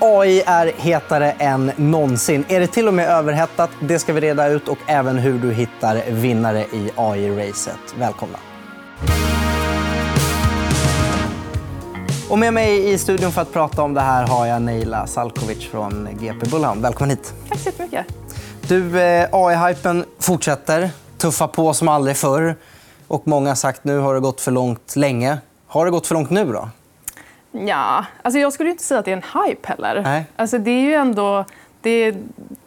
AI är hetare än någonsin. Är det till och med överhettat? Det ska vi reda ut och även hur du hittar vinnare i AI-racet. Välkomna. Och med mig i studion för att prata om det här har jag Neila Salkovic från GP Bullhound. Välkommen hit. Tack så jättemycket. Du, eh, AI-hypen fortsätter. Tuffa på som aldrig förr. Och många har sagt nu har det gått för långt länge. Har det gått för långt nu då? Ja, alltså jag skulle inte säga att det är en hype heller. Nej. Alltså det är ju ändå... Det,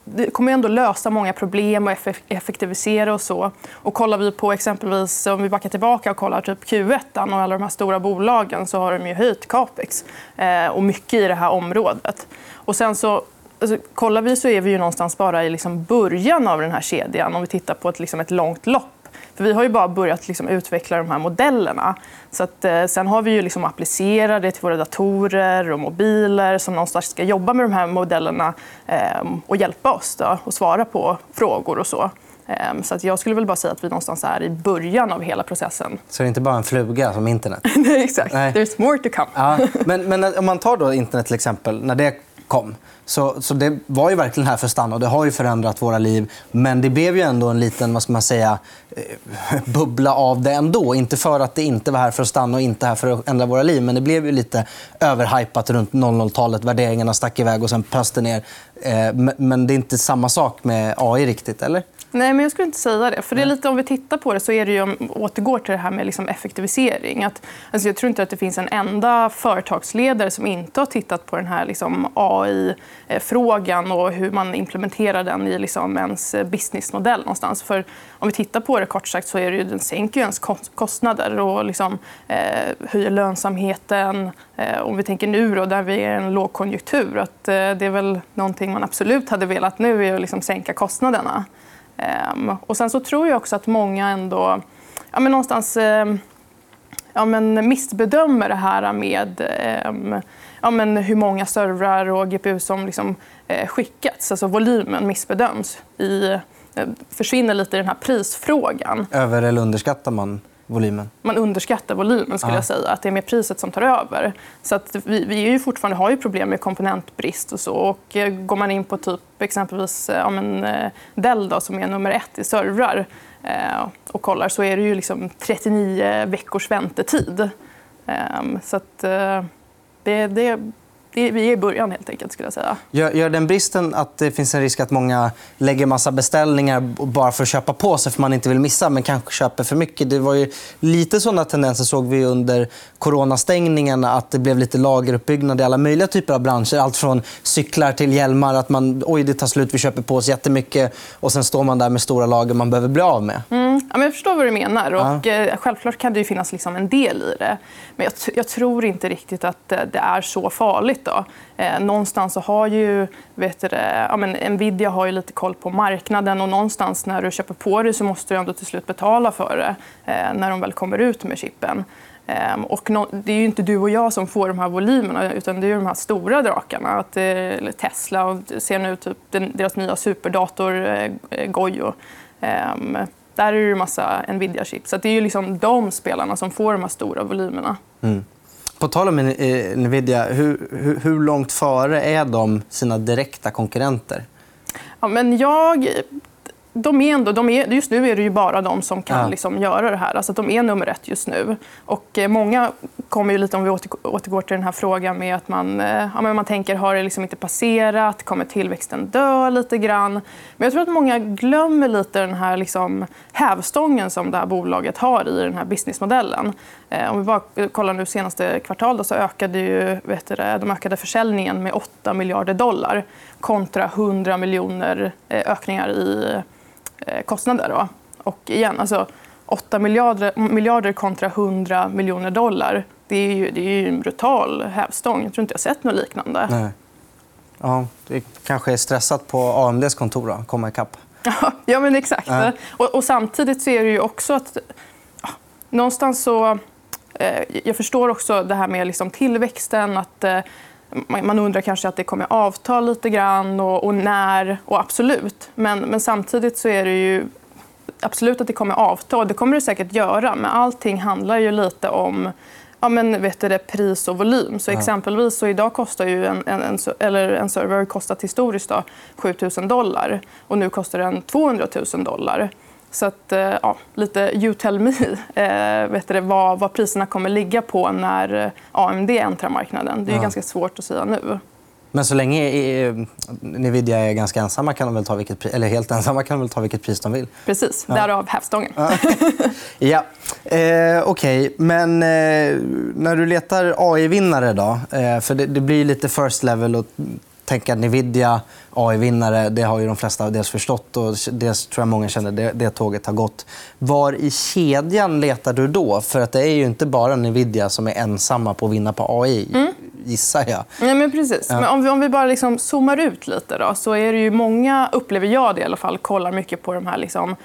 det kommer ändå lösa många problem och effektivisera och så. Och kollar vi på exempelvis, om vi backar tillbaka och kollar typ Q1 och alla de här stora bolagen så har de ju höjt capex eh, och mycket i det här området. Och sen så Alltså, kollar vi så är vi ju någonstans bara i liksom början av den här kedjan om vi tittar på ett, liksom ett långt lopp. För vi har ju bara börjat liksom utveckla de här modellerna. Så att, eh, sen har vi ju liksom applicerat det till våra datorer och mobiler som någonstans ska jobba med de här modellerna eh, och hjälpa oss då, och svara på frågor och så. Eh, så att jag skulle väl bara säga att vi någonstans är i början av hela processen. Så det är inte bara en fluga som internet? Nej, exakt. Nej. There's more to come. Ja, men, men om man tar då internet till exempel, när det kom. Så, så det var ju verkligen här för att stanna och det har ju förändrat våra liv. Men det blev ju ändå en liten vad ska man säga, eh, bubbla av det ändå. Inte för att det inte var här för att stanna och inte här för att ändra våra liv. Men det blev ju lite överhypat runt 00-talet. Värderingarna stack iväg och sen pöste ner. Eh, men det är inte samma sak med AI riktigt, eller? Nej, men jag skulle inte säga det. För det är lite, om vi tittar på det så är det ju, om återgår till det här med liksom effektivisering. Att, alltså jag tror inte att det finns en enda företagsledare som inte har tittat på den här liksom AI-frågan och hur man implementerar den i liksom ens businessmodell. någonstans. För om vi tittar på det kort sagt så är det ju, den sänker ju ens kostnader och liksom, eh, höjer lönsamheten. Eh, om vi tänker nu då, där vi är i en lågkonjunktur, att eh, det är väl någonting man absolut hade velat nu är att liksom sänka kostnaderna. Ehm, och sen så tror jag också att många ändå ja, men någonstans ehm, ja, men missbedömer det här med ehm, ja, men hur många servrar och GPU som liksom, eh, skickats. Alltså volymen missbedöms. I, eh, försvinner lite i den här prisfrågan. Över eller underskattar man volymen? Man underskattar volymen. skulle jag säga. Att det är mer priset som tar över. Så att vi, vi är ju fortfarande har ju problem med komponentbrist. och så. Och eh, går man in på typ exempelvis eh, ja, men, eh, Dell då, som är nummer ett i servrar och kollar så är det ju liksom 39 veckors väntetid. Ehm, så att, det, det vi är i början, helt enkelt. Skulle jag säga. Gör, gör den bristen att det finns en risk att många lägger massa beställningar bara för att köpa på sig för man inte vill missa, men kanske köper för mycket? Det var ju lite såna tendenser såg vi under coronastängningen. Att det blev lite lageruppbyggnad i alla möjliga typer av branscher. Allt från cyklar till hjälmar. Att man, Oj, det tar slut, vi köper på oss jättemycket. Och sen står man där med stora lager man behöver bli av med. Mm. Ja, men jag förstår vad du menar. Och, eh, självklart kan det finnas liksom en del i det. Men jag, jag, tror inte riktigt att eh, det är så farligt. Då. Eh, någonstans så har ju vet du, ja, men Nvidia har ju lite koll på marknaden. och någonstans När du köper på det så måste du ändå till slut betala för det eh, när de väl kommer ut med chippen. Eh, och det är ju inte du och jag som får de här volymerna utan det är de här stora drakarna. Att, eh, Tesla och ser nu typ deras nya superdator Goyo. Ehm, där är det en massa Nvidia-chips. Så det är ju liksom de spelarna som får de här stora volymerna. Mm. På tal om Nvidia, hur, hur, hur långt före är de sina direkta konkurrenter? Ja, men jag de är ändå, de är, just nu är det ju bara de som kan ja. liksom göra det här. Alltså, de är nummer ett just nu. Och eh, många kommer ju lite, om vi återgår till den här frågan med att man, eh, ja, men man tänker har det liksom inte passerat? Kommer tillväxten dö lite grann? Men jag tror att många glömmer lite den här liksom hävstången som det här bolaget har i den här businessmodellen. Eh, om vi bara kollar nu senaste kvartalet så ökade ju, vet du, de ökade försäljningen med 8 miljarder dollar kontra 100 miljoner ökningar i kostnader. Då. Och igen, alltså 8 miljarder, miljarder kontra 100 miljoner dollar. Det är ju, det är en brutal hävstång. Jag tror inte jag sett något liknande. Nej. Ja, det kanske är stressat på AMDs kontor att komma ikapp. ja, men exakt. Ja. Och, och, samtidigt så är det ju också att... Ja, någonstans så... Eh, jag förstår också det här med liksom tillväxten. Att, eh, man undrar kanske att det kommer avta lite grann och, och när. Och absolut. Men, men, samtidigt så är det ju absolut att det kommer avta. Och det kommer det säkert göra. Men allting handlar ju lite om ja, men, vet du, det, pris och volym. Så exempelvis så idag kostar ju en, en, en, eller en server kostat historiskt då, 7 000 dollar och nu kostar den 200 000 dollar. Så att, eh, ja, lite you tell me eh, vet du, vad, vad priserna kommer ligga på när eh, AMD äntrar marknaden. Det är ja. ganska svårt att säga nu. Men så länge Nvidia är ganska ensamma kan de väl ta vilket, eller helt ensamma kan de väl ta vilket pris de vill? Precis. Ja. Därav hävstången. ja. Eh, Okej, okay. men eh, när du letar AI-vinnare då? Eh, för det, det, blir lite first level att tänka Nvidia AI-vinnare. Det har ju de flesta dels förstått och dels tror jag många känner det, det tåget har gått. Var i kedjan letar du då? För att det är ju inte bara Nvidia som är ensamma på att vinna på AI. Mm gissar jag. Ja, men precis. Ja. Men om, vi, om vi bara liksom zoomar ut lite då, så är det ju många, upplever jag det i alla fall, kollar mycket på de här liksom,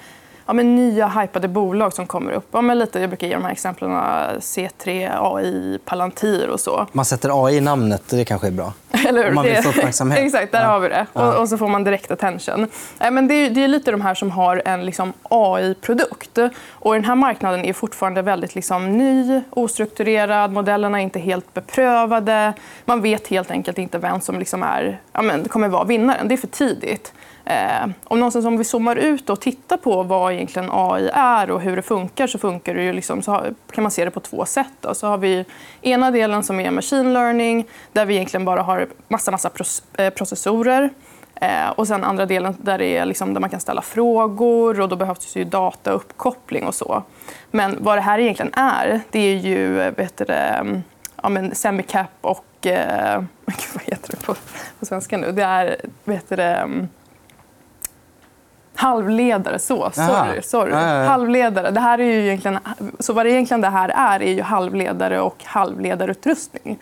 ja, men nya hypade bolag som kommer upp. Ja, men lite, jag brukar ge de här exemplen C3, AI, Palantir och så. Man sätter AI i namnet, det kanske är bra. Eller Om man vill få uppmärksamhet. Exakt, där ja. har vi det. Och, och, så får man direkt attention. Ja, men det, är, det är lite de här som har en liksom, AI-produkt. Och den här marknaden är fortfarande väldigt liksom, ny, ostrukturerad. Modellerna är inte helt beprövade. Man vet helt enkelt inte vem som liksom är, ja, men, kommer vara vinnaren. Det är för tidigt. Eh, om, någonstans om vi zoomar ut och tittar på vad egentligen AI är och hur det funkar så, funkar det ju liksom, så kan man se det på två sätt. Då. Så har vi ena delen som är machine learning där vi egentligen bara har massa, massa eh, processorer. Eh, och sen andra delen där, det är liksom, där man kan ställa frågor och då behövs det ju datauppkoppling och så. Men vad det här egentligen är, det är ju vet du, mm, ja, men semicap och... Eh, vad heter det på, på svenska nu? Det är vet du, mm, Halvledare, så. Sorry. sorry. Halvledare. Det här är ju egentligen, så vad det egentligen det här är, är ju halvledare och halvledarutrustning.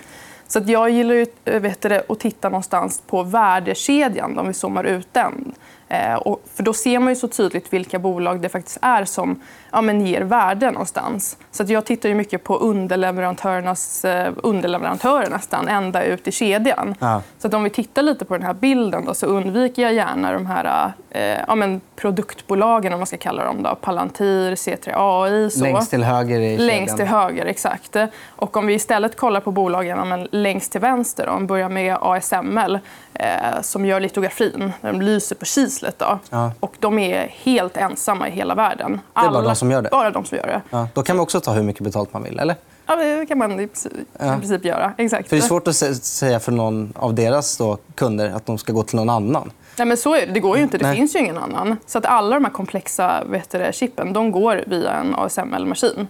Så att jag gillar ju, vet det, att titta någonstans på värdekedjan om vi zoomar ut den. Eh, och för då ser man ju så tydligt vilka bolag det faktiskt är som ja, men ger värde någonstans. Så att jag tittar ju mycket på underleverantörernas eh, underleverantörer nästan, ända ut i kedjan. Ja. Så att om vi tittar lite på den här bilden då, så undviker jag gärna de här eh, ja, men produktbolagen, om man ska kalla dem. Då. Palantir, C3 AI. Så. Längst till höger i kedjan. Längst till höger, exakt. Och om vi istället kollar på bolagen ja, men längst till vänster, då, om vi börjar med ASML eh, som gör litografin. De lyser på kislet. Då. Ja. Och de är helt ensamma i hela världen. Alla, det är bara de som gör det? Bara de som gör det. Ja. Då kan man också ta hur mycket betalt man vill, eller? Ja, det kan man i princip, göra. Exakt. För det är svårt att säga för någon av deras då, kunder att de ska gå till någon annan. Nej, men så är det. det går ju inte. Det Nej. finns ju ingen annan. Så att alla de här komplexa vet du, chippen de går via en ASML-maskin.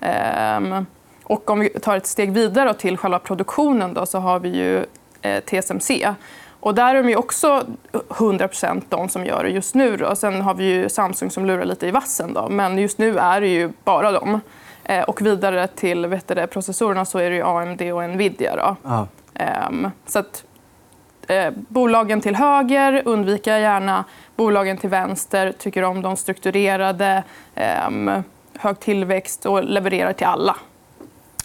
Ehm, och om vi tar ett steg vidare till själva produktionen då, så har vi ju eh, TSMC och där är de också 100% de som gör det just nu. Då. Sen har vi Samsung som lurar lite i vassen. Då. Men just nu är det ju bara dem. Eh, och vidare till vet du, processorerna så är det AMD och Nvidia. Då. Um, så att, eh, bolagen till höger undviker jag gärna. Bolagen till vänster tycker om de strukturerade, eh, hög tillväxt och levererar till alla.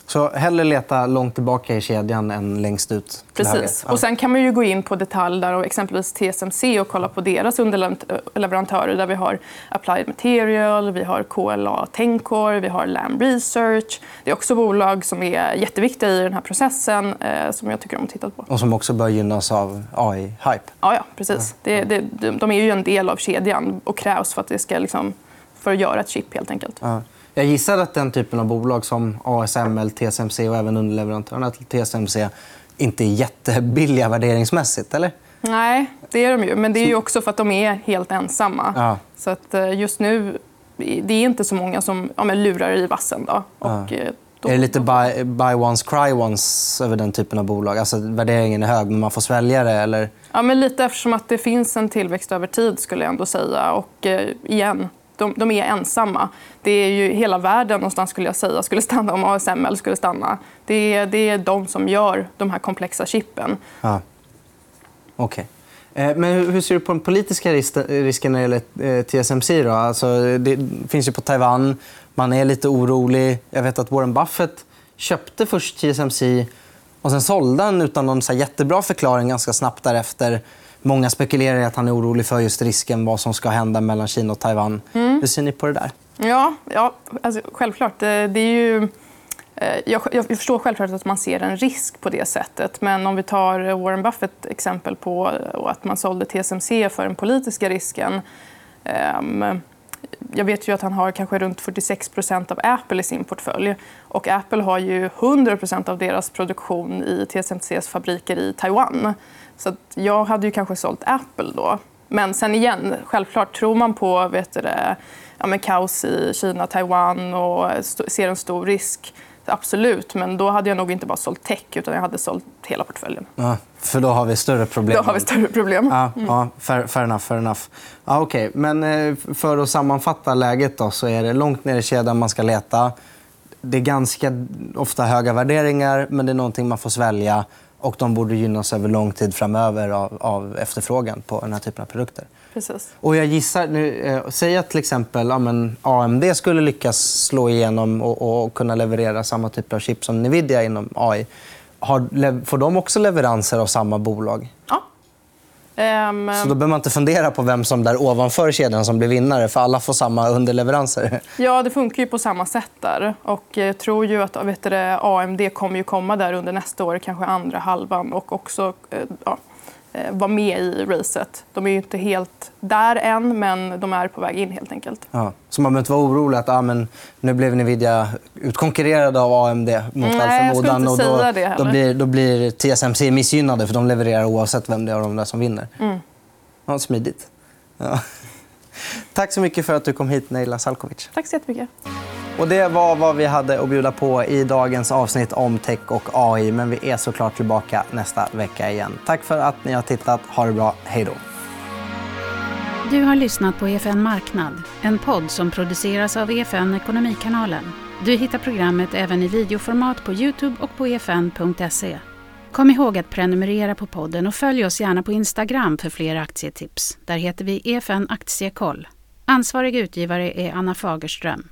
Så hellre leta långt tillbaka i kedjan än längst ut Precis. Och sen kan man ju gå in på detaljer och exempelvis TSMC och kolla på deras underleverantörer där vi har Applied Material, vi har KLA Tencor, vi har Lam Research. Det är också bolag som är jätteviktiga i den här processen eh, som jag tycker om att titta på. Och som också bör gynnas av AI-hype. Ja, ja, precis. Ja. Det, det, de är ju en del av kedjan och krävs för att, det ska, liksom, för att göra ett chip helt enkelt. Ja. Jag gissar att den typen av bolag som ASML, TSMC och även underleverantörerna till TSMC inte är jättebilliga värderingsmässigt, eller? Nej, det är de ju. Men det är ju också för att de är helt ensamma. Ja. Så att eh, just nu det är inte så många som ja, lurar i vassen. Då. Och, ja. Eh, då... Är det lite buy, buy once, cry once över den typen av bolag? Alltså, värderingen är hög, men man får svälja det? Eller? Ja, men lite eftersom att det finns en tillväxt över tid. skulle jag ändå säga. Och eh, igen, de, de, är ensamma. Det är ju hela världen någonstans skulle jag säga skulle stanna om ASML skulle stanna. Det är, det är de som gör de här komplexa chippen. Ah. Ja. Okay. Eh, men hur ser du på den politiska risken när det gäller eh, TSMC? Då? Alltså, det finns ju på Taiwan. Man är lite orolig. Jag vet att Warren Buffett köpte först TSMC och sen sålde han utan någon så jättebra förklaring ganska snabbt därefter. Många spekulerar i att han är orolig för just risken vad som ska hända mellan Kina och Taiwan. Mm. Hur ser ni på det där? Ja, ja alltså, självklart. Det är ju Eh, jag, jag förstår självklart att man ser en risk på det sättet. Men om vi tar Warren Buffett exempel på att man sålde TSMC för den politiska risken. Um, jag vet ju att han har kanske runt 46% av Apple i sin portfölj. Och Apple har ju 100% av deras produktion i TSMCs fabriker i Taiwan. Så jag hade ju kanske sålt Apple då. Men sen igen, självklart, tror man på vet du, ja, men kaos i Kina, Taiwan och ser en stor risk Absolut, men då hade jag nog inte bara sålt tech utan jag hade sålt hela portföljen. Ja, för då har vi större problem. Då har vi större problem. Ja, mm. ja fair, fair enough. Fair enough. Ja, okay. Men eh, för att sammanfatta läget då, så är det långt ner i kedjan man ska leta. Det är ganska ofta höga värderingar, men det är någonting man får svälja. Och de borde gynnas över lång tid framöver av, av efterfrågan på den här typen av produkter. Precis. Och jag gissar, nu, eh, säg att till exempel ja, men AMD skulle lyckas slå igenom och, och, kunna leverera samma typ av chip som Nvidia inom AI. Har, får de också leveranser av samma bolag? Um... Så då behöver man inte fundera på vem som där ovanför kedjan som blir vinnare, för alla får samma underleveranser? Ja, det funkar ju på samma sätt där. Och jag tror ju att vet du, AMD kommer ju komma där under nästa år, kanske andra halvan. Och också eh, ja, vara med i racet. De är ju inte helt där än, men de är på väg in. helt enkelt. Ja. Så man behöver inte vara orolig att ah, men nu blev Nvidia utkonkurrerade av AMD mot Nej, all förmodan. Och då, då, blir, då blir TSMC missgynnade, för de levererar oavsett vem det är av de där som vinner. Mm. Ja, smidigt. Ja. Tack så mycket för att du kom hit, Neila Salkovic. Tack så jättemycket. Och det var vad vi hade att bjuda på i dagens avsnitt om tech och AI. Men vi är såklart tillbaka nästa vecka igen. Tack för att ni har tittat. Ha det bra. Hej då. Du har lyssnat på EFN Marknad, en podd som produceras av EFN Ekonomikanalen. Du hittar programmet även i videoformat på Youtube och på efn.se. Kom ihåg att prenumerera på podden och följ oss gärna på Instagram för fler aktietips. Där heter vi EFN Aktiekoll. Ansvarig utgivare är Anna Fagerström.